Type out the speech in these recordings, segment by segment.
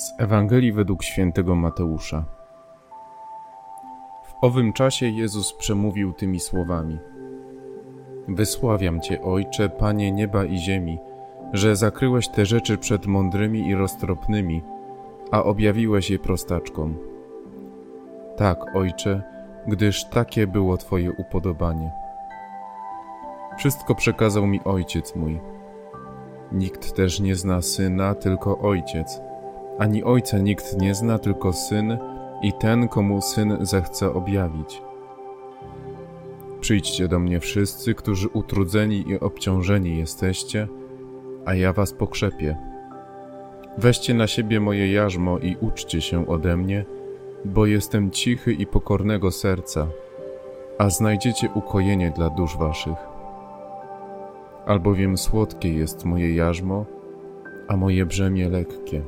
Z Ewangelii według świętego Mateusza. W owym czasie Jezus przemówił tymi słowami: Wysławiam Cię, Ojcze, Panie nieba i ziemi, że zakryłeś te rzeczy przed mądrymi i roztropnymi, a objawiłeś je prostaczkom. Tak, Ojcze, gdyż takie było Twoje upodobanie. Wszystko przekazał mi Ojciec mój. Nikt też nie zna Syna, tylko Ojciec ani ojca nikt nie zna, tylko syn i ten, komu syn zechce objawić. Przyjdźcie do mnie wszyscy, którzy utrudzeni i obciążeni jesteście, a ja was pokrzepię. Weźcie na siebie moje jarzmo i uczcie się ode mnie, bo jestem cichy i pokornego serca, a znajdziecie ukojenie dla dusz waszych. Albowiem słodkie jest moje jarzmo, a moje brzemię lekkie.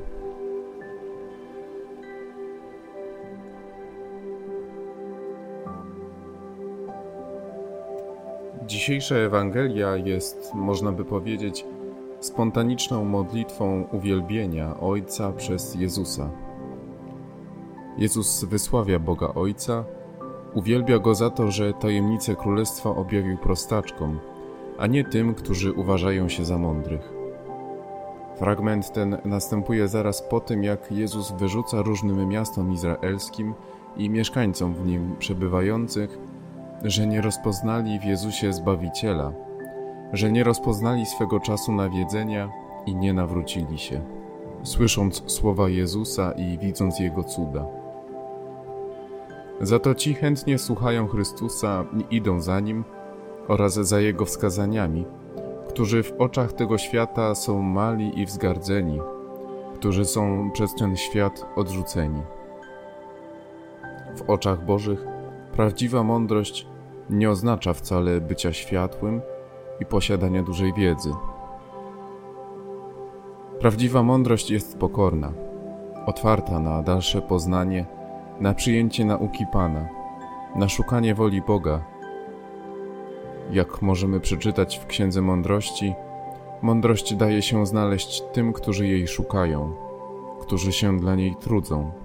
Dzisiejsza Ewangelia jest, można by powiedzieć, spontaniczną modlitwą uwielbienia Ojca przez Jezusa. Jezus wysławia Boga Ojca, uwielbia Go za to, że tajemnicę Królestwa objawił prostaczkom, a nie tym, którzy uważają się za mądrych. Fragment ten następuje zaraz po tym, jak Jezus wyrzuca różnym miastom izraelskim i mieszkańcom w nim przebywających że nie rozpoznali w Jezusie Zbawiciela, że nie rozpoznali swego czasu nawiedzenia i nie nawrócili się, słysząc słowa Jezusa i widząc Jego cuda. Za to ci chętnie słuchają Chrystusa i idą za Nim oraz za Jego wskazaniami, którzy w oczach tego świata są mali i wzgardzeni, którzy są przez ten świat odrzuceni. W oczach Bożych prawdziwa mądrość nie oznacza wcale bycia światłym i posiadania dużej wiedzy. Prawdziwa mądrość jest pokorna, otwarta na dalsze poznanie, na przyjęcie nauki Pana, na szukanie woli Boga. Jak możemy przeczytać w Księdze Mądrości, mądrość daje się znaleźć tym, którzy jej szukają, którzy się dla niej trudzą.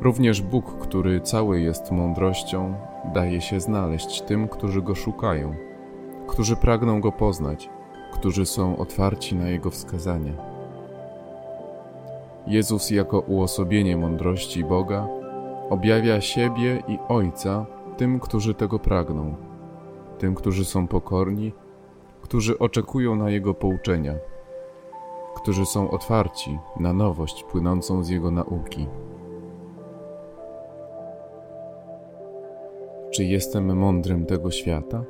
Również Bóg, który cały jest mądrością, daje się znaleźć tym, którzy go szukają, którzy pragną go poznać, którzy są otwarci na jego wskazania. Jezus, jako uosobienie mądrości Boga, objawia siebie i Ojca tym, którzy tego pragną, tym, którzy są pokorni, którzy oczekują na Jego pouczenia, którzy są otwarci na nowość płynącą z Jego nauki. Czy jestem mądrym tego świata?